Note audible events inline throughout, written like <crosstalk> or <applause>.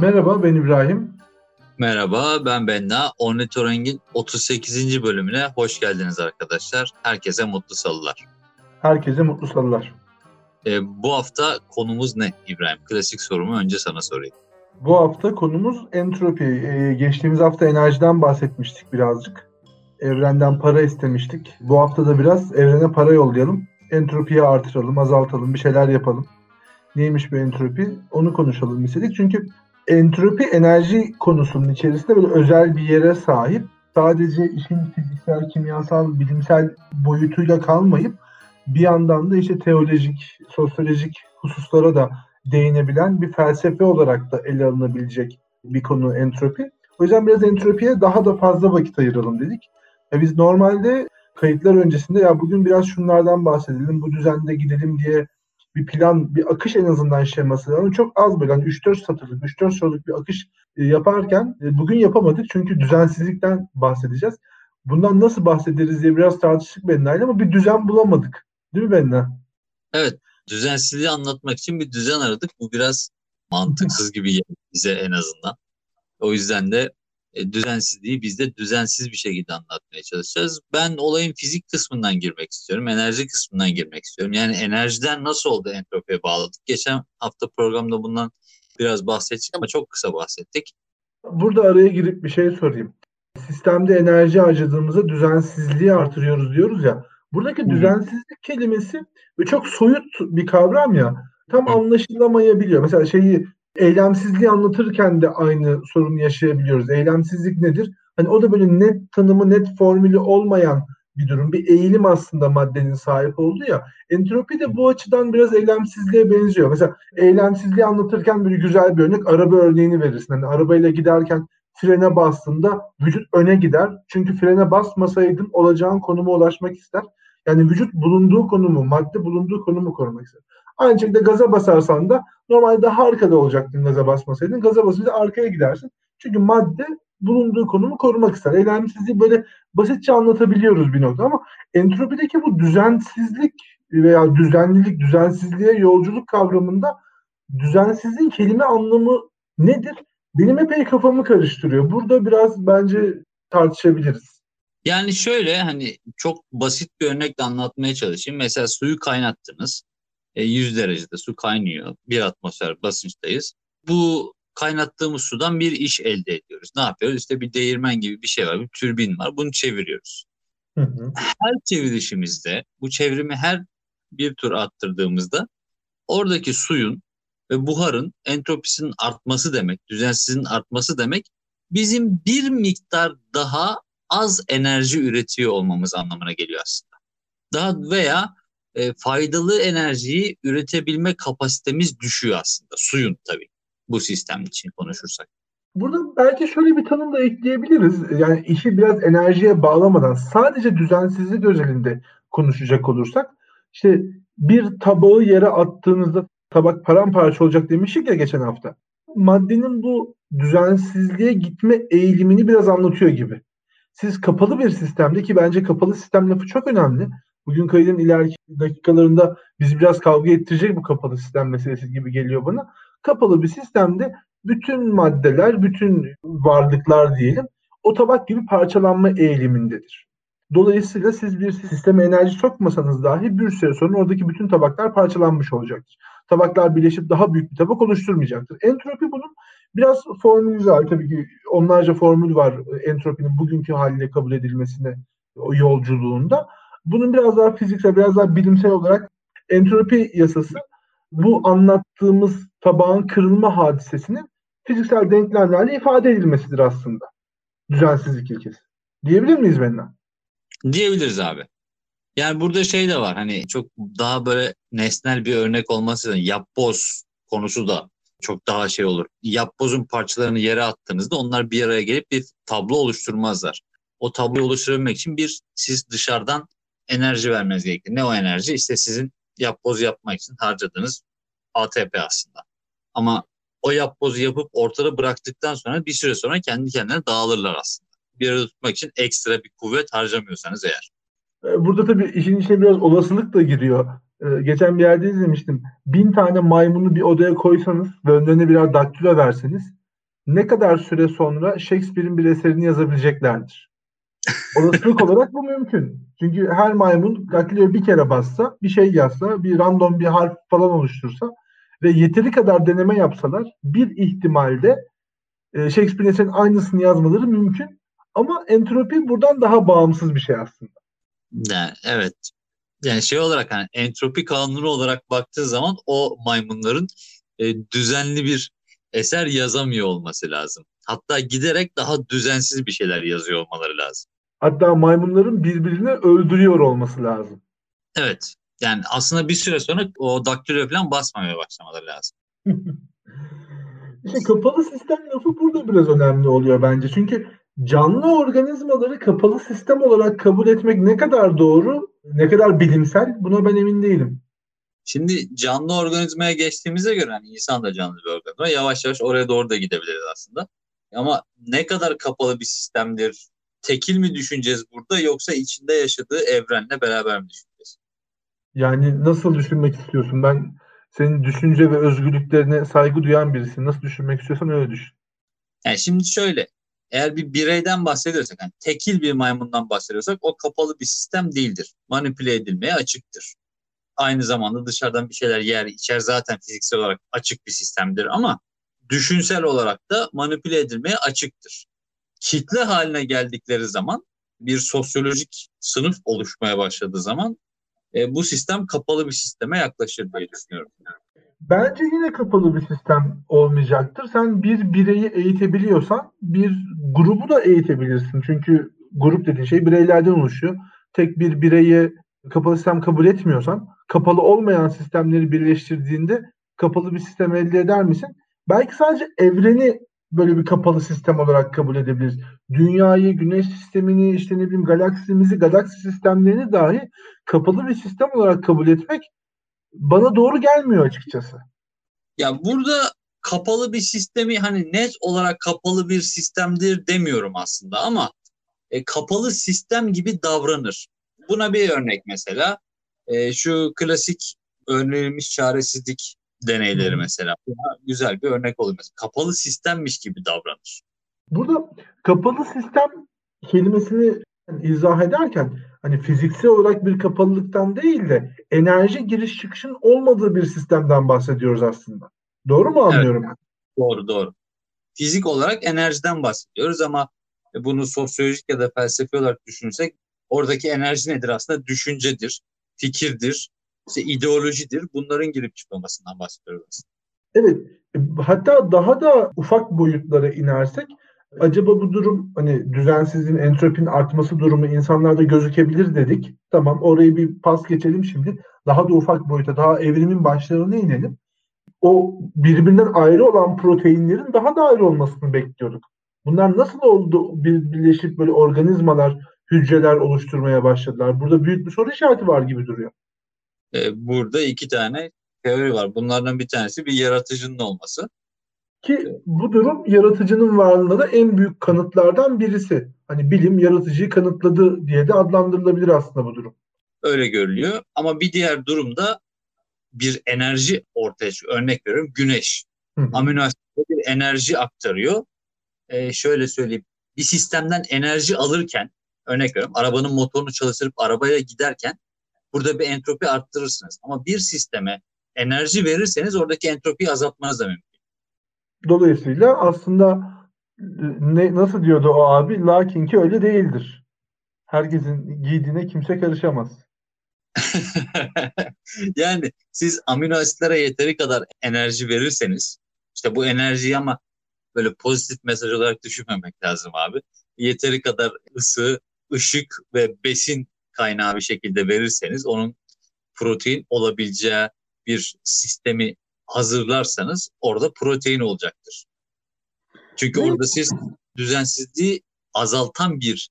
Merhaba ben İbrahim. Merhaba ben Benna. Ornitoren'in 38. bölümüne hoş geldiniz arkadaşlar. Herkese mutlu salılar. Herkese mutlu salılar. Ee, bu hafta konumuz ne İbrahim? Klasik sorumu önce sana sorayım. Bu hafta konumuz entropi. Ee, geçtiğimiz hafta enerjiden bahsetmiştik birazcık. Evrenden para istemiştik. Bu hafta da biraz evrene para yollayalım. Entropiyi artıralım, azaltalım, bir şeyler yapalım. Neymiş bu entropi? Onu konuşalım istedik. Çünkü entropi enerji konusunun içerisinde böyle özel bir yere sahip. Sadece işin fiziksel, kimyasal, bilimsel boyutuyla kalmayıp bir yandan da işte teolojik, sosyolojik hususlara da değinebilen bir felsefe olarak da ele alınabilecek bir konu entropi. O yüzden biraz entropiye daha da fazla vakit ayıralım dedik. Ya biz normalde kayıtlar öncesinde ya bugün biraz şunlardan bahsedelim, bu düzende gidelim diye bir plan, bir akış en azından şeması lazım. Çok az böyle hani 3-4 satırlık, 3-4 soruluk bir akış e, yaparken e, bugün yapamadık çünkü düzensizlikten bahsedeceğiz. Bundan nasıl bahsederiz diye biraz tartıştık Benna ama bir düzen bulamadık. Değil mi Benna? Evet. Düzensizliği anlatmak için bir düzen aradık. Bu biraz mantıksız gibi geldi bize en azından. O yüzden de düzensizliği biz de düzensiz bir şekilde anlatmaya çalışacağız. Ben olayın fizik kısmından girmek istiyorum. Enerji kısmından girmek istiyorum. Yani enerjiden nasıl oldu entropiye bağladık? Geçen hafta programda bundan biraz bahsettik ama çok kısa bahsettik. Burada araya girip bir şey sorayım. Sistemde enerji harcadığımızda düzensizliği artırıyoruz diyoruz ya. Buradaki düzensizlik kelimesi çok soyut bir kavram ya. Tam anlaşılamayabiliyor. Mesela şeyi eylemsizliği anlatırken de aynı sorunu yaşayabiliyoruz. Eylemsizlik nedir? Hani o da böyle net tanımı, net formülü olmayan bir durum. Bir eğilim aslında maddenin sahip olduğu ya. Entropi de bu açıdan biraz eylemsizliğe benziyor. Mesela eylemsizliği anlatırken bir güzel bir örnek araba örneğini verirsin. Hani arabayla giderken frene bastığında vücut öne gider. Çünkü frene basmasaydın olacağın konuma ulaşmak ister. Yani vücut bulunduğu konumu, madde bulunduğu konumu korumak ister. Aynı şekilde gaza basarsan da normalde daha arkada olacaktın gaza basmasaydın. Gaza basınca arkaya gidersin. Çünkü madde bulunduğu konumu korumak ister. Eylemsizliği böyle basitçe anlatabiliyoruz bir nokta ama entropideki bu düzensizlik veya düzenlilik, düzensizliğe yolculuk kavramında düzensizliğin kelime anlamı nedir? Benim epey kafamı karıştırıyor. Burada biraz bence tartışabiliriz. Yani şöyle hani çok basit bir örnekle anlatmaya çalışayım. Mesela suyu kaynattınız. 100 e, derecede su kaynıyor. Bir atmosfer basınçtayız. Bu kaynattığımız sudan bir iş elde ediyoruz. Ne yapıyoruz? İşte bir değirmen gibi bir şey var, bir türbin var. Bunu çeviriyoruz. Hı hı. Her çevirişimizde, bu çevrimi her bir tur attırdığımızda oradaki suyun ve buharın entropisinin artması demek, düzensizliğin artması demek bizim bir miktar daha az enerji üretiyor olmamız anlamına geliyor aslında. Daha veya e, faydalı enerjiyi üretebilme kapasitemiz düşüyor aslında. Suyun tabii bu sistem için konuşursak. Burada belki şöyle bir tanım da ekleyebiliriz. Yani işi biraz enerjiye bağlamadan sadece düzensizlik özelinde konuşacak olursak işte bir tabağı yere attığınızda tabak paramparça olacak demiştik ya geçen hafta. Maddenin bu düzensizliğe gitme eğilimini biraz anlatıyor gibi. Siz kapalı bir sistemde ki bence kapalı sistem lafı çok önemli bugün kaydın ileriki dakikalarında bizi biraz kavga ettirecek bu kapalı sistem meselesi gibi geliyor bana. Kapalı bir sistemde bütün maddeler, bütün varlıklar diyelim o tabak gibi parçalanma eğilimindedir. Dolayısıyla siz bir sisteme enerji sokmasanız dahi bir süre sonra oradaki bütün tabaklar parçalanmış olacaktır. Tabaklar birleşip daha büyük bir tabak oluşturmayacaktır. Entropi bunun biraz formülü var. Tabii ki onlarca formül var entropinin bugünkü haline kabul edilmesine o yolculuğunda. Bunun biraz daha fiziksel, biraz daha bilimsel olarak entropi yasası bu anlattığımız tabağın kırılma hadisesinin fiziksel denklemlerle ifade edilmesidir aslında. Düzensizlik ilkesi. Diyebilir miyiz Benna? Diyebiliriz abi. Yani burada şey de var hani çok daha böyle nesnel bir örnek olması için yapboz konusu da çok daha şey olur. Yapbozun parçalarını yere attığınızda onlar bir araya gelip bir tablo oluşturmazlar. O tabloyu oluşturabilmek için bir siz dışarıdan enerji vermeniz gerekir. Ne o enerji? İşte sizin yapboz yapmak için harcadığınız ATP aslında. Ama o yapbozu yapıp ortada bıraktıktan sonra bir süre sonra kendi kendine dağılırlar aslında. Bir arada tutmak için ekstra bir kuvvet harcamıyorsanız eğer. E, burada tabii işin içine biraz olasılık da giriyor. Ee, geçen bir yerde izlemiştim. Bin tane maymunu bir odaya koysanız ve önlerine birer daktilo verseniz ne kadar süre sonra Shakespeare'in bir eserini yazabileceklerdir. Olasılık olarak bu mümkün. Çünkü her maymun Galileo bir kere bassa, bir şey yazsa, bir random bir harf falan oluştursa ve yeteri kadar deneme yapsalar bir ihtimalde e, Shakespeare'in eserinin aynısını yazmaları mümkün. Ama entropi buradan daha bağımsız bir şey aslında. Yani, evet. Yani şey olarak hani entropi kanunu olarak baktığı zaman o maymunların e, düzenli bir eser yazamıyor olması lazım. Hatta giderek daha düzensiz bir şeyler yazıyor olmaları lazım. Hatta maymunların birbirini öldürüyor olması lazım. Evet. Yani aslında bir süre sonra o daktilo falan basmamaya başlamaları lazım. <laughs> İşte kapalı sistem lafı burada biraz önemli oluyor bence. Çünkü canlı organizmaları kapalı sistem olarak kabul etmek ne kadar doğru, ne kadar bilimsel buna ben emin değilim. Şimdi canlı organizmaya geçtiğimize göre hani insan da canlı bir organizma yavaş yavaş oraya doğru da gidebiliriz aslında. Ama ne kadar kapalı bir sistemdir, tekil mi düşüneceğiz burada yoksa içinde yaşadığı evrenle beraber mi düşüneceğiz? Yani nasıl düşünmek istiyorsun? Ben senin düşünce ve özgürlüklerine saygı duyan birisin. Nasıl düşünmek istiyorsan öyle düşün. Yani şimdi şöyle, eğer bir bireyden bahsediyorsak, yani tekil bir maymundan bahsediyorsak o kapalı bir sistem değildir. Manipüle edilmeye açıktır. Aynı zamanda dışarıdan bir şeyler yer, içer zaten fiziksel olarak açık bir sistemdir ama düşünsel olarak da manipüle edilmeye açıktır. Kitle haline geldikleri zaman bir sosyolojik sınıf oluşmaya başladığı zaman e, bu sistem kapalı bir sisteme yaklaşır diye düşünüyorum. Bence yine kapalı bir sistem olmayacaktır. Sen bir bireyi eğitebiliyorsan bir grubu da eğitebilirsin. Çünkü grup dediğin şey bireylerden oluşuyor. Tek bir bireyi kapalı sistem kabul etmiyorsan kapalı olmayan sistemleri birleştirdiğinde kapalı bir sistem elde eder misin? Belki sadece evreni böyle bir kapalı sistem olarak kabul edebiliriz. Dünyayı, güneş sistemini, işte ne bileyim galaksimizi, galaksi sistemlerini dahi kapalı bir sistem olarak kabul etmek bana doğru gelmiyor açıkçası. Ya burada kapalı bir sistemi hani net olarak kapalı bir sistemdir demiyorum aslında ama e, kapalı sistem gibi davranır. Buna bir örnek mesela e, şu klasik önerilmiş çaresizlik deneyleri mesela. Güzel bir örnek olur mesela. Kapalı sistemmiş gibi davranır. Burada kapalı sistem kelimesini izah ederken hani fiziksel olarak bir kapalılıktan değil de enerji giriş çıkışın olmadığı bir sistemden bahsediyoruz aslında. Doğru mu anlıyorum? Evet, doğru doğru. Fizik olarak enerjiden bahsediyoruz ama bunu sosyolojik ya da felsefi olarak düşünürsek oradaki enerji nedir aslında? Düşüncedir, fikirdir, işte ideolojidir. Bunların girip çıkmamasından bahsediyoruz aslında. Evet. Hatta daha da ufak boyutlara inersek acaba bu durum hani düzensizliğin, entropinin artması durumu insanlarda gözükebilir dedik. Tamam orayı bir pas geçelim şimdi. Daha da ufak boyuta, daha evrimin başlarına inelim. O birbirinden ayrı olan proteinlerin daha da ayrı olmasını bekliyorduk. Bunlar nasıl oldu bir, birleşip böyle organizmalar, hücreler oluşturmaya başladılar? Burada büyük bir soru işareti var gibi duruyor. Ee, burada iki tane teori var. Bunlardan bir tanesi bir yaratıcının olması. Ki bu durum yaratıcının varlığında da en büyük kanıtlardan birisi. Hani bilim yaratıcıyı kanıtladı diye de adlandırılabilir aslında bu durum. Öyle görülüyor. Ama bir diğer durumda bir enerji ortaya çıkıyor. Örnek veriyorum güneş. Amino asitlere bir enerji aktarıyor. Ee, şöyle söyleyeyim. Bir sistemden enerji alırken örnek veriyorum arabanın motorunu çalıştırıp arabaya giderken burada bir entropi arttırırsınız. Ama bir sisteme enerji verirseniz oradaki entropiyi azaltmanız da mümkün. Dolayısıyla aslında ne nasıl diyordu o abi? Lakin ki öyle değildir. Herkesin giydiğine kimse karışamaz. <laughs> yani siz amino asitlere yeteri kadar enerji verirseniz işte bu enerjiyi ama böyle pozitif mesaj olarak düşünmemek lazım abi. Yeteri kadar ısı, ışık ve besin kaynağı bir şekilde verirseniz onun protein olabileceği bir sistemi hazırlarsanız orada protein olacaktır. Çünkü orada siz düzensizliği azaltan bir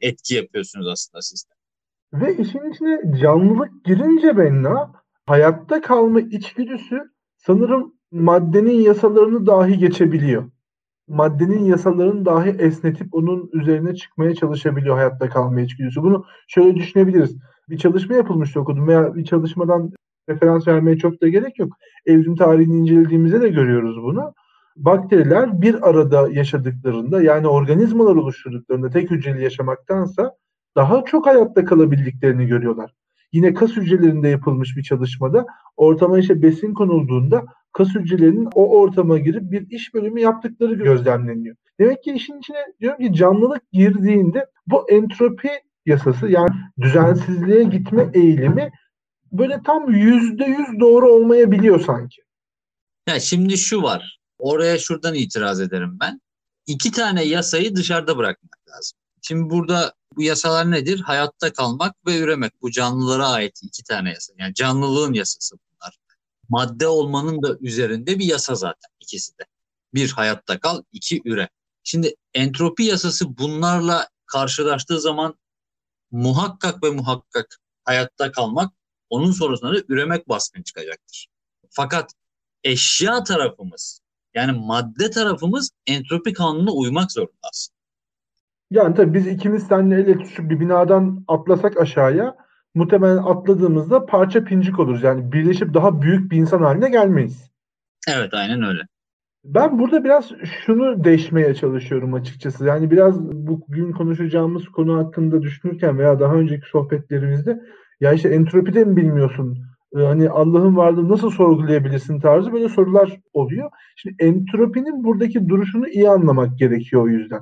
etki yapıyorsunuz aslında sistem. Ve işin içine canlılık girince Benna hayatta kalma içgüdüsü sanırım maddenin yasalarını dahi geçebiliyor. Maddenin yasalarını dahi esnetip onun üzerine çıkmaya çalışabiliyor hayatta kalma içgüdüsü. Bunu şöyle düşünebiliriz. Bir çalışma yapılmıştı okudum veya bir çalışmadan referans vermeye çok da gerek yok. Evrim tarihini incelediğimizde de görüyoruz bunu. bakteriler bir arada yaşadıklarında yani organizmalar oluşturduklarında tek hücreli yaşamaktansa daha çok hayatta kalabildiklerini görüyorlar. Yine kas hücrelerinde yapılmış bir çalışmada ortama işte besin konulduğunda kas hücrelerinin o ortama girip bir iş bölümü yaptıkları gözlemleniyor. Demek ki işin içine diyorum ki canlılık girdiğinde bu entropi yasası yani düzensizliğe gitme eğilimi böyle tam yüzde yüz doğru olmayabiliyor sanki. Ya şimdi şu var. Oraya şuradan itiraz ederim ben. İki tane yasayı dışarıda bırakmak lazım. Şimdi burada bu yasalar nedir? Hayatta kalmak ve üremek. Bu canlılara ait iki tane yasa. Yani canlılığın yasası bunlar. Madde olmanın da üzerinde bir yasa zaten ikisi de. Bir hayatta kal, iki üre. Şimdi entropi yasası bunlarla karşılaştığı zaman muhakkak ve muhakkak hayatta kalmak, onun sonrasında da üremek baskın çıkacaktır. Fakat eşya tarafımız yani madde tarafımız entropi kanununa uymak zorunda aslında. Yani tabii biz ikimiz seninle el tutuşup bir binadan atlasak aşağıya muhtemelen atladığımızda parça pincik oluruz. Yani birleşip daha büyük bir insan haline gelmeyiz. Evet aynen öyle. Ben burada biraz şunu değişmeye çalışıyorum açıkçası. Yani biraz bugün konuşacağımız konu hakkında düşünürken veya daha önceki sohbetlerimizde ya işte entropide mi bilmiyorsun? Ee, hani Allah'ın varlığı nasıl sorgulayabilirsin tarzı böyle sorular oluyor. Şimdi entropinin buradaki duruşunu iyi anlamak gerekiyor o yüzden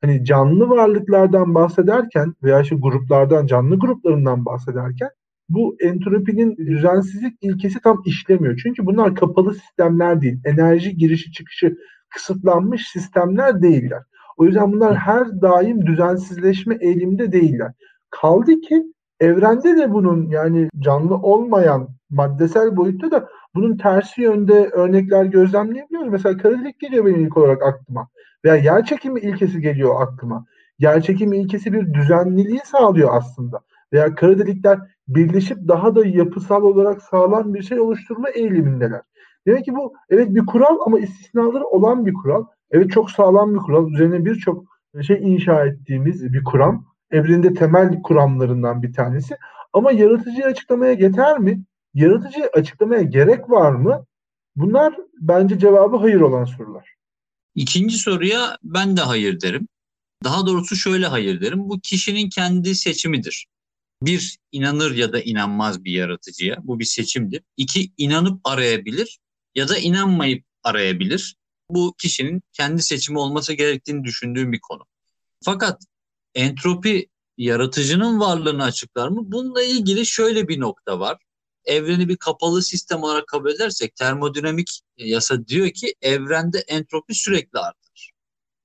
hani canlı varlıklardan bahsederken veya işte gruplardan, canlı gruplarından bahsederken bu entropinin düzensizlik ilkesi tam işlemiyor. Çünkü bunlar kapalı sistemler değil. Enerji girişi çıkışı kısıtlanmış sistemler değiller. O yüzden bunlar her daim düzensizleşme eğiliminde değiller. Kaldı ki evrende de bunun yani canlı olmayan maddesel boyutta da bunun tersi yönde örnekler gözlemleyebiliyoruz. Mesela kara delik geliyor benim ilk olarak aklıma. Veya yer çekimi ilkesi geliyor aklıma. Yer çekimi ilkesi bir düzenliliği sağlıyor aslında. Veya kara delikler birleşip daha da yapısal olarak sağlam bir şey oluşturma eğilimindeler. Demek ki bu evet bir kural ama istisnaları olan bir kural. Evet çok sağlam bir kural. Üzerine birçok şey inşa ettiğimiz bir kuram. Evreninde temel kuramlarından bir tanesi. Ama yaratıcıyı açıklamaya yeter mi? Yaratıcıyı açıklamaya gerek var mı? Bunlar bence cevabı hayır olan sorular. İkinci soruya ben de hayır derim. Daha doğrusu şöyle hayır derim. Bu kişinin kendi seçimidir. Bir, inanır ya da inanmaz bir yaratıcıya. Bu bir seçimdir. İki, inanıp arayabilir ya da inanmayıp arayabilir. Bu kişinin kendi seçimi olması gerektiğini düşündüğüm bir konu. Fakat entropi yaratıcının varlığını açıklar mı? Bununla ilgili şöyle bir nokta var evreni bir kapalı sistem olarak kabul edersek termodinamik yasa diyor ki evrende entropi sürekli artar.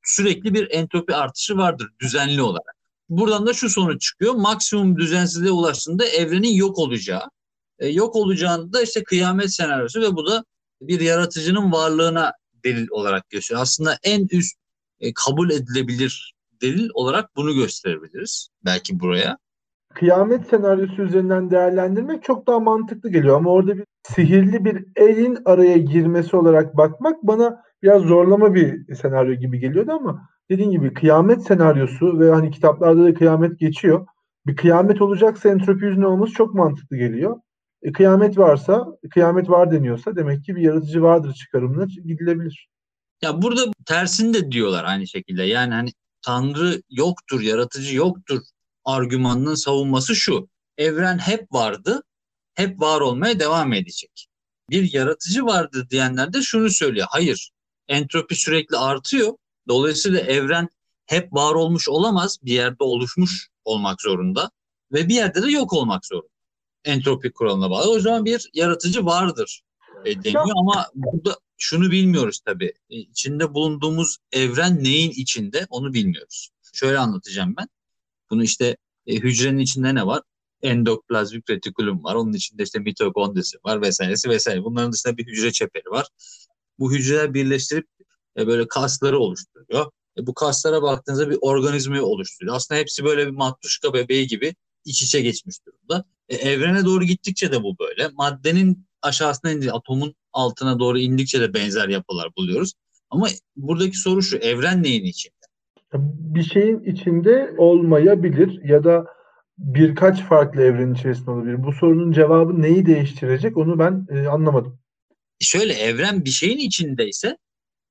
Sürekli bir entropi artışı vardır düzenli olarak. Buradan da şu sonuç çıkıyor. Maksimum düzensizliğe ulaştığında evrenin yok olacağı. E, yok olacağında işte kıyamet senaryosu ve bu da bir yaratıcının varlığına delil olarak gösteriyor. Aslında en üst e, kabul edilebilir delil olarak bunu gösterebiliriz belki buraya kıyamet senaryosu üzerinden değerlendirmek çok daha mantıklı geliyor. Ama orada bir sihirli bir elin araya girmesi olarak bakmak bana biraz zorlama bir senaryo gibi geliyordu ama dediğin gibi kıyamet senaryosu ve hani kitaplarda da kıyamet geçiyor. Bir kıyamet olacaksa entropi yüzünden olması çok mantıklı geliyor. E, kıyamet varsa, kıyamet var deniyorsa demek ki bir yaratıcı vardır çıkarımına gidilebilir. Ya burada tersini de diyorlar aynı şekilde. Yani hani Tanrı yoktur, yaratıcı yoktur argümanının savunması şu. Evren hep vardı, hep var olmaya devam edecek. Bir yaratıcı vardı diyenler de şunu söylüyor. Hayır, entropi sürekli artıyor. Dolayısıyla evren hep var olmuş olamaz. Bir yerde oluşmuş olmak zorunda ve bir yerde de yok olmak zorunda. Entropi kuralına bağlı. O zaman bir yaratıcı vardır e, deniyor ama burada şunu bilmiyoruz tabii. E, içinde bulunduğumuz evren neyin içinde onu bilmiyoruz. Şöyle anlatacağım ben. Bunu işte e, hücrenin içinde ne var? Endoplazmik retikulum var. Onun içinde işte mitokondrisi var vesairesi vesaire. Bunların dışında bir hücre çeperi var. Bu hücreler birleştirip e, böyle kasları oluşturuyor. E, bu kaslara baktığınızda bir organizmayı oluşturuyor. Aslında hepsi böyle bir matruşka bebeği gibi iç içe geçmiş durumda. E, evrene doğru gittikçe de bu böyle. Maddenin aşağısına indi, atomun altına doğru indikçe de benzer yapılar buluyoruz. Ama buradaki soru şu, evren neyin içinde? Bir şeyin içinde olmayabilir ya da birkaç farklı evrenin içerisinde olabilir. Bu sorunun cevabı neyi değiştirecek onu ben e, anlamadım. Şöyle evren bir şeyin içindeyse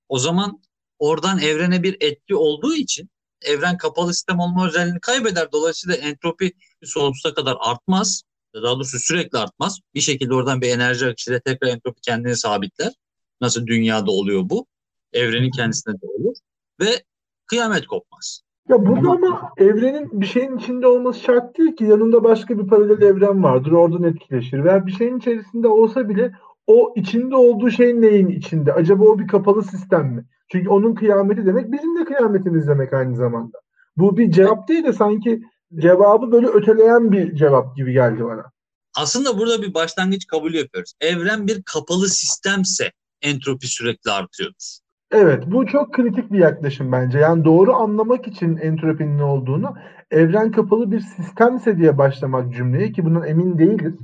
O zaman oradan evrene bir etki olduğu için evren kapalı sistem olma özelliğini kaybeder. Dolayısıyla entropi sonsuza kadar artmaz. Daha doğrusu sürekli artmaz. Bir şekilde oradan bir enerji akışıyla tekrar entropi kendini sabitler. Nasıl dünyada oluyor bu? Evrenin kendisinde de olur. Ve kıyamet kopmaz. Ya burada ama, evrenin bir şeyin içinde olması şart değil ki. Yanında başka bir paralel evren vardır. Oradan etkileşir. Veya bir şeyin içerisinde olsa bile o içinde olduğu şey neyin içinde? Acaba o bir kapalı sistem mi? Çünkü onun kıyameti demek bizim de kıyametimiz demek aynı zamanda. Bu bir cevap değil de sanki cevabı böyle öteleyen bir cevap gibi geldi bana. Aslında burada bir başlangıç kabul yapıyoruz. Evren bir kapalı sistemse entropi sürekli artıyordur. Evet, bu çok kritik bir yaklaşım bence. Yani doğru anlamak için entropinin ne olduğunu evren kapalı bir sistemse diye başlamak cümleye ki bundan emin değiliz.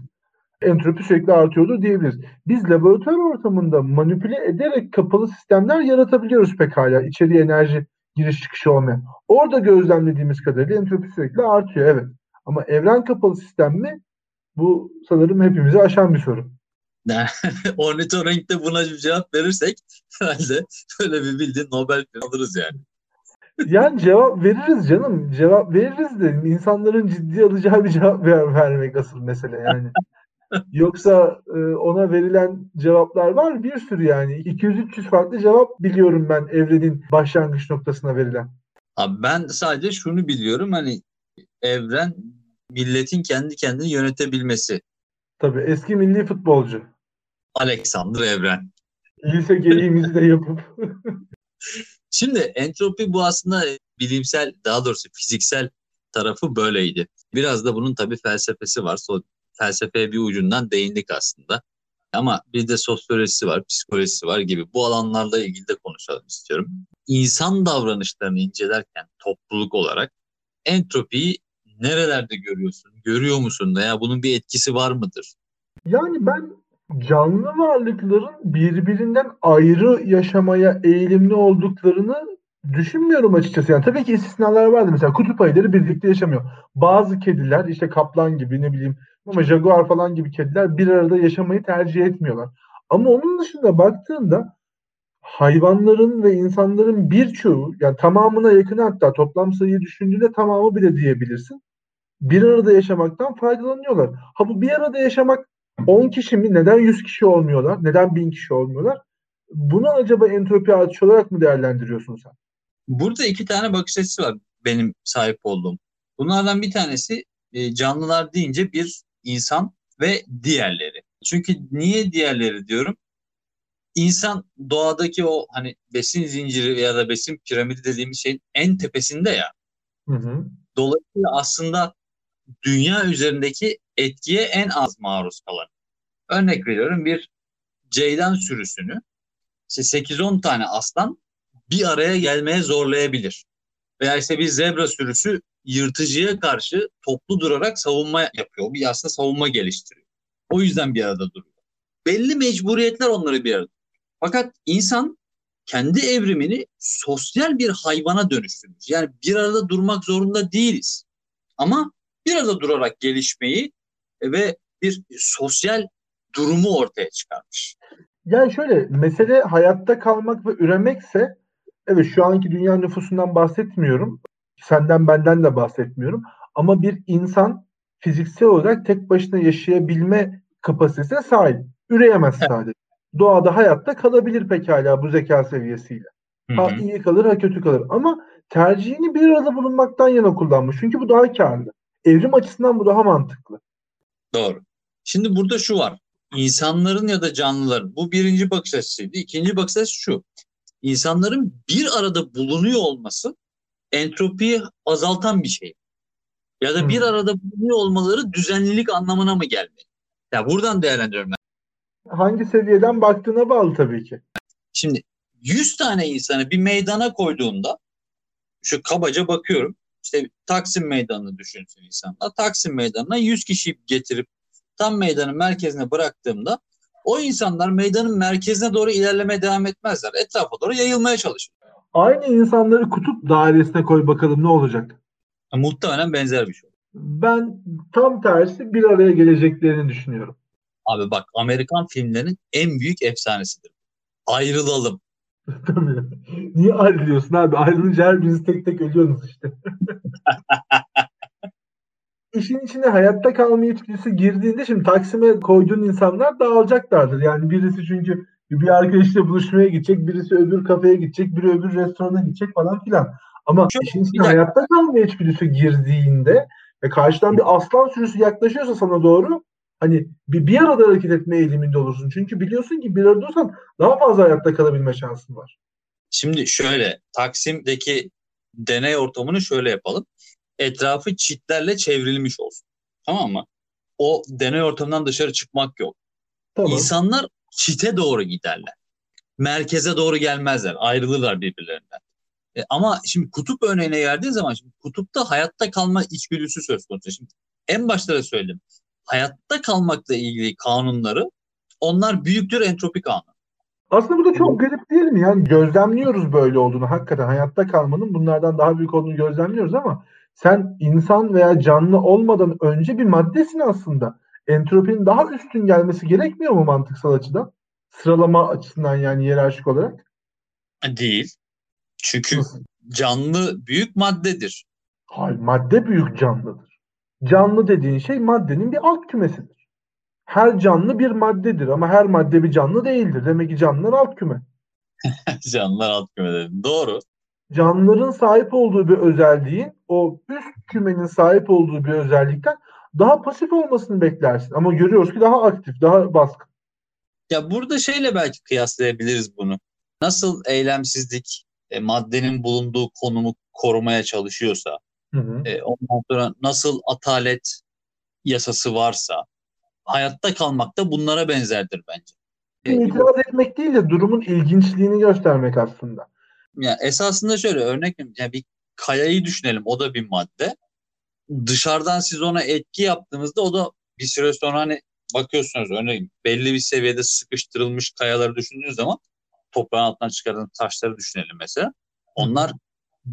Entropi sürekli artıyordu diyebiliriz. Biz laboratuvar ortamında manipüle ederek kapalı sistemler yaratabiliyoruz pekala. İçeriye enerji giriş çıkışı olmayan. Orada gözlemlediğimiz kadarıyla entropi sürekli artıyor evet. Ama evren kapalı sistem mi? Bu sanırım hepimizi aşan bir soru. <laughs> Ornitorenk'te buna bir cevap verirsek herhalde böyle bir bildiğin Nobel alırız yani. Yani cevap veririz canım. Cevap veririz de insanların ciddi alacağı bir cevap ver, vermek asıl mesele yani. <laughs> Yoksa e, ona verilen cevaplar var bir sürü yani. 200-300 farklı cevap biliyorum ben evrenin başlangıç noktasına verilen. Abi ben sadece şunu biliyorum hani evren milletin kendi kendini yönetebilmesi. Tabii eski milli futbolcu. Alexander Evren. Lise geyiğimizi de yapıp. <laughs> Şimdi entropi bu aslında bilimsel daha doğrusu fiziksel tarafı böyleydi. Biraz da bunun tabii felsefesi var. So, felsefeye bir ucundan değindik aslında. Ama bir de sosyolojisi var, psikolojisi var gibi bu alanlarla ilgili de konuşalım istiyorum. İnsan davranışlarını incelerken topluluk olarak entropiyi nerelerde görüyorsun? Görüyor musun veya bunun bir etkisi var mıdır? Yani ben canlı varlıkların birbirinden ayrı yaşamaya eğilimli olduklarını düşünmüyorum açıkçası. Yani tabii ki istisnalar vardı. Mesela kutup ayıları birlikte yaşamıyor. Bazı kediler işte kaplan gibi ne bileyim ama jaguar falan gibi kediler bir arada yaşamayı tercih etmiyorlar. Ama onun dışında baktığında hayvanların ve insanların birçoğu yani tamamına yakın hatta toplam sayıyı düşündüğünde tamamı bile diyebilirsin. Bir arada yaşamaktan faydalanıyorlar. Ha bu bir arada yaşamak 10 kişi mi? Neden 100 kişi olmuyorlar? Neden 1000 kişi olmuyorlar? Bunu acaba entropi artışı olarak mı değerlendiriyorsun sen? Burada iki tane bakış açısı var benim sahip olduğum. Bunlardan bir tanesi e, canlılar deyince bir insan ve diğerleri. Çünkü niye diğerleri diyorum? İnsan doğadaki o hani besin zinciri ya da besin piramidi dediğimiz şeyin en tepesinde ya. Hı hı. Dolayısıyla aslında dünya üzerindeki etkiye en az maruz kalan. Örnek veriyorum bir ceylan sürüsünü işte 8-10 tane aslan bir araya gelmeye zorlayabilir. Veya işte bir zebra sürüsü yırtıcıya karşı toplu durarak savunma yapıyor. Bir aslında savunma geliştiriyor. O yüzden bir arada duruyor. Belli mecburiyetler onları bir arada. Fakat insan kendi evrimini sosyal bir hayvana dönüştürmüş. Yani bir arada durmak zorunda değiliz. Ama bir arada durarak gelişmeyi ve bir sosyal durumu ortaya çıkarmış. Yani şöyle mesele hayatta kalmak ve üremekse evet şu anki dünya nüfusundan bahsetmiyorum. Senden benden de bahsetmiyorum. Ama bir insan fiziksel olarak tek başına yaşayabilme kapasitesine sahip. Üreyemez sadece. Doğada hayatta kalabilir pekala bu zeka seviyesiyle. Ha iyi kalır ha kötü kalır. Ama tercihini bir arada bulunmaktan yana kullanmış. Çünkü bu daha karlı. Evrim açısından bu daha mantıklı. Doğru. Şimdi burada şu var. İnsanların ya da canlıların bu birinci bakış açısıydı. İkinci bakış açısı şu. İnsanların bir arada bulunuyor olması entropiyi azaltan bir şey. Ya da hmm. bir arada bulunuyor olmaları düzenlilik anlamına mı gelmeli? Ya buradan değerlendiriyorum ben. Hangi seviyeden baktığına bağlı tabii ki. Şimdi 100 tane insanı bir meydana koyduğunda şu kabaca bakıyorum işte Taksim Meydanı'nı düşünsün insanlar. Taksim Meydanı'na 100 kişi getirip tam meydanın merkezine bıraktığımda o insanlar meydanın merkezine doğru ilerlemeye devam etmezler. Etrafa doğru yayılmaya çalışır. Aynı insanları kutup dairesine koy bakalım ne olacak? Muhtemelen benzer bir şey. Ben tam tersi bir araya geleceklerini düşünüyorum. Abi bak Amerikan filmlerinin en büyük efsanesidir. Ayrılalım. Tabii. Niye ayrılıyorsun abi? Ayrılınca her biriniz tek tek ölüyorsunuz işte. <laughs> İşin içine hayatta kalma içgüdüsü girdiğinde şimdi Taksim'e koyduğun insanlar dağılacaklardır. Yani birisi çünkü bir arkadaşıyla buluşmaya gidecek, birisi öbür kafeye gidecek, biri öbür restorana gidecek falan filan. Ama Çok, işin içine hayatta kalma içgüdüsü girdiğinde ve karşıdan bir aslan sürüsü yaklaşıyorsa sana doğru hani bir, bir arada hareket etme eğiliminde olursun. Çünkü biliyorsun ki bir arada olsan daha fazla hayatta kalabilme şansın var. Şimdi şöyle Taksim'deki deney ortamını şöyle yapalım. Etrafı çitlerle çevrilmiş olsun. Tamam mı? O deney ortamından dışarı çıkmak yok. Tamam. İnsanlar çite doğru giderler. Merkeze doğru gelmezler. Ayrılırlar birbirlerinden. E, ama şimdi kutup örneğine geldiği zaman şimdi kutupta hayatta kalma içgüdüsü söz konusu. Şimdi en başta da söyledim. Hayatta kalmakla ilgili kanunları onlar büyüktür entropi kanunu. Aslında bu da çok garip değil mi? Yani gözlemliyoruz böyle olduğunu. Hakikaten hayatta kalmanın bunlardan daha büyük olduğunu gözlemliyoruz ama sen insan veya canlı olmadan önce bir maddesin aslında. Entropinin daha üstün gelmesi gerekmiyor mu mantıksal açıdan? Sıralama açısından yani yerarşik olarak. Değil. Çünkü Nasıl? canlı büyük maddedir. Hayır, madde büyük canlıdır. Canlı dediğin şey maddenin bir alt kümesidir. Her canlı bir maddedir ama her madde bir canlı değildir. Demek ki canlılar alt küme. <laughs> Canlılar alt küme dedim. Doğru. Canlıların sahip olduğu bir özelliğin o üst kümenin sahip olduğu bir özellikten daha pasif olmasını beklersin. Ama görüyoruz ki daha aktif, daha baskın. Ya burada şeyle belki kıyaslayabiliriz bunu. Nasıl eylemsizlik e, maddenin bulunduğu konumu korumaya çalışıyorsa, hı hı. E, ondan sonra nasıl atalet yasası varsa, hayatta kalmak da bunlara benzerdir bence. İtiraz etmek değil de durumun ilginçliğini göstermek aslında. Ya esasında şöyle örnek yani bir kayayı düşünelim o da bir madde. Dışarıdan siz ona etki yaptığınızda o da bir süre sonra hani bakıyorsunuz örneğin belli bir seviyede sıkıştırılmış kayaları düşündüğünüz zaman toprağın altından çıkarılan taşları düşünelim mesela. Onlar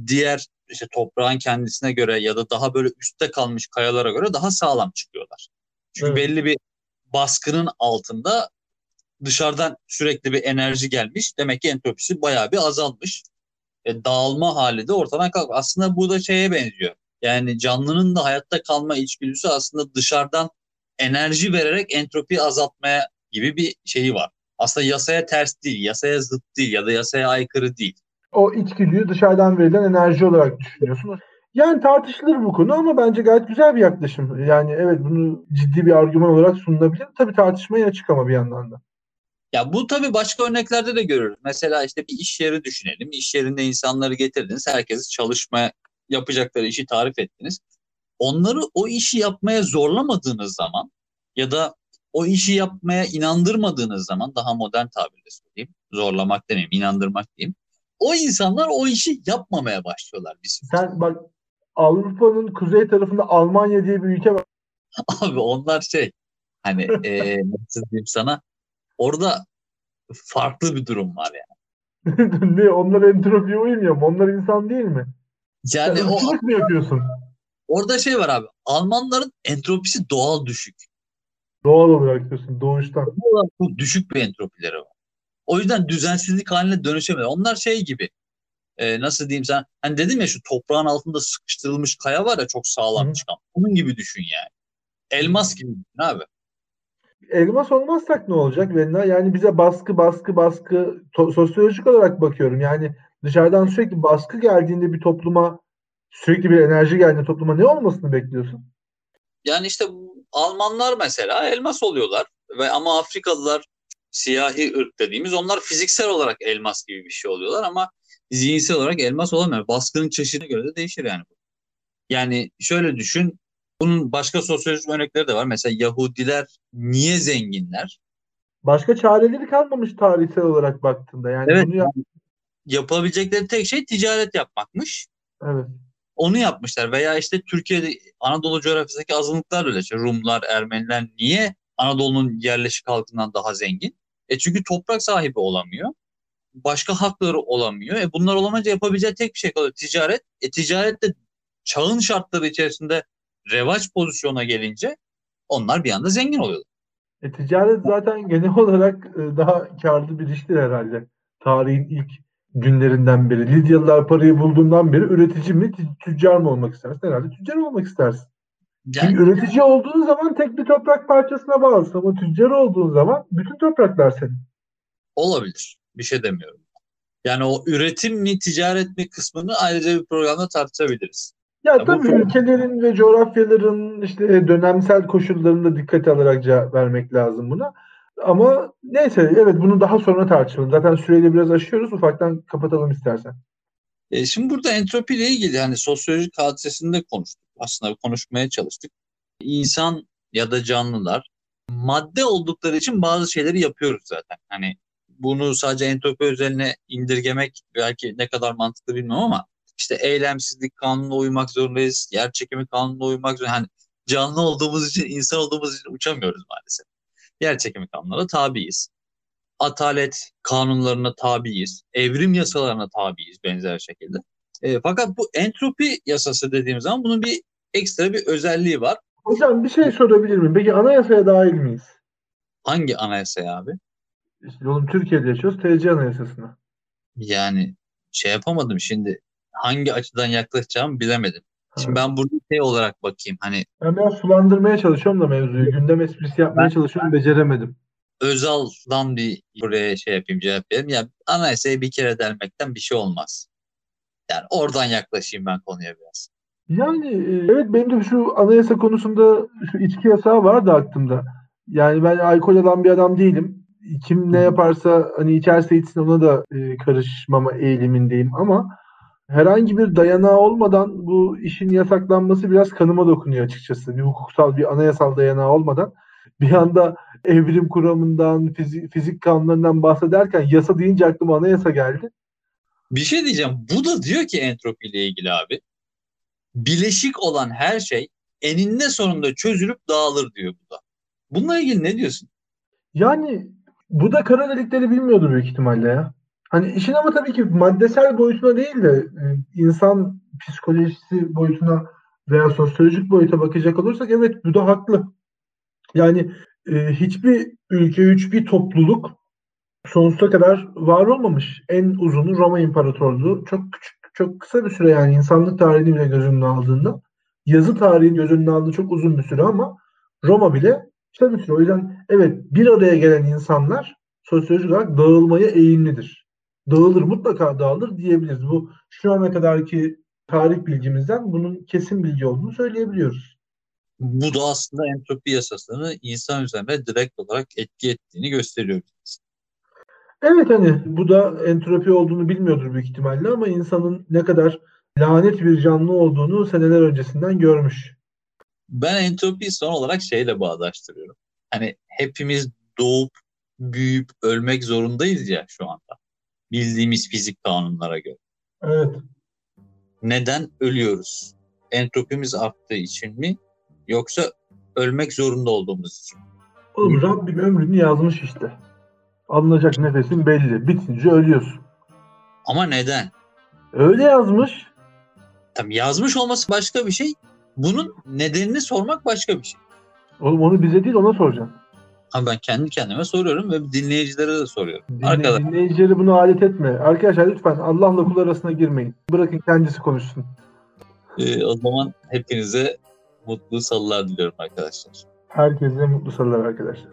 diğer işte toprağın kendisine göre ya da daha böyle üstte kalmış kayalara göre daha sağlam çıkıyorlar. Çünkü evet. belli bir baskının altında dışarıdan sürekli bir enerji gelmiş. Demek ki entropisi bayağı bir azalmış. E, dağılma hali de ortadan kalk. Aslında bu da şeye benziyor. Yani canlının da hayatta kalma içgüdüsü aslında dışarıdan enerji vererek entropi azaltmaya gibi bir şeyi var aslında yasaya ters değil, yasaya zıt değil ya da yasaya aykırı değil. O içgüdüyü dışarıdan verilen enerji olarak düşünüyorsun. Yani tartışılır bu konu ama bence gayet güzel bir yaklaşım. Yani evet bunu ciddi bir argüman olarak sunulabilir. Tabii tartışmaya açık ama bir yandan da. Ya bu tabii başka örneklerde de görürüz. Mesela işte bir iş yeri düşünelim. İş yerinde insanları getirdiniz. Herkesi çalışmaya yapacakları işi tarif ettiniz. Onları o işi yapmaya zorlamadığınız zaman ya da o işi yapmaya inandırmadığınız zaman daha modern tabirle söyleyeyim. Zorlamak demeyeyim, inandırmak diyeyim. O insanlar o işi yapmamaya başlıyorlar. Bizim. Sen bak Avrupa'nın kuzey tarafında Almanya diye bir ülke var. <laughs> Abi onlar şey hani <laughs> e, nasıl diyeyim sana orada farklı bir durum var yani. <laughs> ne? Onlar entropiye uymuyor mu? Onlar insan değil mi? Yani Sen o, mı yapıyorsun? Orada şey var abi. Almanların entropisi doğal düşük. Doğal olarak diyorsun doğuştan. Bu düşük bir entropileri var. O yüzden düzensizlik haline dönüşemez. Onlar şey gibi e, nasıl diyeyim sen hani dedim ya şu toprağın altında sıkıştırılmış kaya var ya çok sağlam Hı. çıkan. Onun gibi düşün yani. Elmas gibi düşün abi. Elmas olmazsak ne olacak Venna? Yani bize baskı baskı baskı to- sosyolojik olarak bakıyorum. Yani dışarıdan sürekli baskı geldiğinde bir topluma sürekli bir enerji geldiğinde topluma ne olmasını bekliyorsun? Yani işte Almanlar mesela elmas oluyorlar ve ama Afrikalılar siyahi ırk dediğimiz onlar fiziksel olarak elmas gibi bir şey oluyorlar ama zihinsel olarak elmas olamıyor. Baskının çeşidine göre de değişir yani. Yani şöyle düşün. Bunun başka sosyolojik örnekleri de var. Mesela Yahudiler niye zenginler? Başka çareleri kalmamış tarihsel olarak baktığında. Yani evet. Bunu yap- yapabilecekleri tek şey ticaret yapmakmış. Evet onu yapmışlar. Veya işte Türkiye'de Anadolu coğrafyasındaki azınlıklar öyle. İşte Rumlar, Ermeniler niye Anadolu'nun yerleşik halkından daha zengin? E çünkü toprak sahibi olamıyor. Başka hakları olamıyor. E bunlar olamayınca yapabileceği tek bir şey kalıyor. Ticaret. E ticaret de çağın şartları içerisinde revaç pozisyona gelince onlar bir anda zengin oluyorlar. E, ticaret zaten genel <laughs> olarak e, daha karlı bir iştir herhalde tarihin ilk günlerinden beri. Lidyalılar parayı bulduğundan beri üretici mi, tüccar mı olmak istersin? Herhalde tüccar olmak istersin. Yani, Çünkü üretici olduğun zaman tek bir toprak parçasına bağlısın ama tüccar olduğun zaman bütün topraklar senin. Olabilir. Bir şey demiyorum. Yani o üretim mi ticaret mi kısmını ayrıca bir programda tartışabiliriz. Ya, ya tabii bu... ülkelerin ve coğrafyaların işte dönemsel koşullarını da dikkate alarak cevap vermek lazım buna. Ama neyse evet bunu daha sonra tartışalım. Zaten süreyle biraz aşıyoruz. Ufaktan kapatalım istersen. E, şimdi burada entropi ile ilgili hani sosyolojik hadisesinde konuştuk. Aslında konuşmaya çalıştık. İnsan ya da canlılar madde oldukları için bazı şeyleri yapıyoruz zaten. Hani bunu sadece entropi özeline indirgemek belki ne kadar mantıklı bilmiyorum ama işte eylemsizlik kanununa uymak zorundayız. Yer çekimi kanununa uymak zorundayız. Hani canlı olduğumuz için, insan olduğumuz için uçamıyoruz maalesef. Yer çekimi kanunlarına tabiiz. Atalet kanunlarına tabiiz. Evrim yasalarına tabiiz benzer şekilde. E, fakat bu entropi yasası dediğimiz zaman bunun bir ekstra bir özelliği var. Hocam bir şey sorabilir miyim? Peki anayasaya dahil miyiz? Hangi anayasaya abi? İşte oğlum Türkiye'de yaşıyoruz. TC anayasasına. Yani şey yapamadım şimdi hangi açıdan yaklaşacağımı bilemedim. Şimdi ben burada şey olarak bakayım hani. Ben biraz sulandırmaya çalışıyorum da mevzuyu. Gündem esprisi yapmaya ben, çalışıyorum beceremedim. Özal'dan bir buraya şey yapayım cevap vereyim. Ya anayasayı bir kere delmekten bir şey olmaz. Yani oradan yaklaşayım ben konuya biraz. Yani e, evet benim de şu anayasa konusunda şu içki yasağı vardı aklımda. Yani ben alkol alan bir adam değilim. Kim ne yaparsa hani içerse içsin ona da e, karışmama eğilimindeyim ama herhangi bir dayanağı olmadan bu işin yasaklanması biraz kanıma dokunuyor açıkçası. Bir hukuksal bir anayasal dayanağı olmadan bir anda evrim kuramından, fizik, fizik kanunlarından bahsederken yasa deyince aklıma anayasa geldi. Bir şey diyeceğim. Bu da diyor ki entropi ile ilgili abi. Bileşik olan her şey eninde sonunda çözülüp dağılır diyor bu da. Bununla ilgili ne diyorsun? Yani bu da kara delikleri bilmiyordur büyük ihtimalle ya. Hani işin ama tabii ki maddesel boyutuna değil de e, insan psikolojisi boyutuna veya sosyolojik boyuta bakacak olursak evet bu da haklı. Yani e, hiçbir ülke, hiçbir topluluk sonsuza kadar var olmamış. En uzunu Roma İmparatorluğu. Çok küçük, çok kısa bir süre yani insanlık tarihini bile göz önüne aldığında. Yazı tarihi göz önüne aldığı çok uzun bir süre ama Roma bile kısa bir süre. O yüzden evet bir araya gelen insanlar sosyolojik olarak dağılmaya eğimlidir. Dağılır mutlaka dağılır diyebiliriz. Bu şu ana kadarki tarih bilgimizden bunun kesin bilgi olduğunu söyleyebiliyoruz. Bu da aslında entropi yasasını insan üzerine direkt olarak etki ettiğini gösteriyor. Evet hani bu da entropi olduğunu bilmiyordur büyük ihtimalle ama insanın ne kadar lanet bir canlı olduğunu seneler öncesinden görmüş. Ben entropiyi son olarak şeyle bağdaştırıyorum. Hani hepimiz doğup büyüyüp ölmek zorundayız ya şu anda. Bildiğimiz fizik kanunlara göre. Evet. Neden ölüyoruz? Entropimiz arttığı için mi? Yoksa ölmek zorunda olduğumuz için mi? Oğlum Rabbim ömrünü yazmış işte. Alınacak nefesin belli. Bitince ölüyorsun. Ama neden? Öyle yazmış. Tabii yazmış olması başka bir şey. Bunun nedenini sormak başka bir şey. Oğlum onu bize değil ona soracaksın. Ama ben kendi kendime soruyorum ve dinleyicilere de soruyorum. Dinle, Arkadaşlar. Dinleyicileri bunu alet etme. Arkadaşlar lütfen Allah'la kul arasına girmeyin. Bırakın kendisi konuşsun. Ee, o zaman hepinize mutlu salılar diliyorum arkadaşlar. Herkese mutlu salılar arkadaşlar.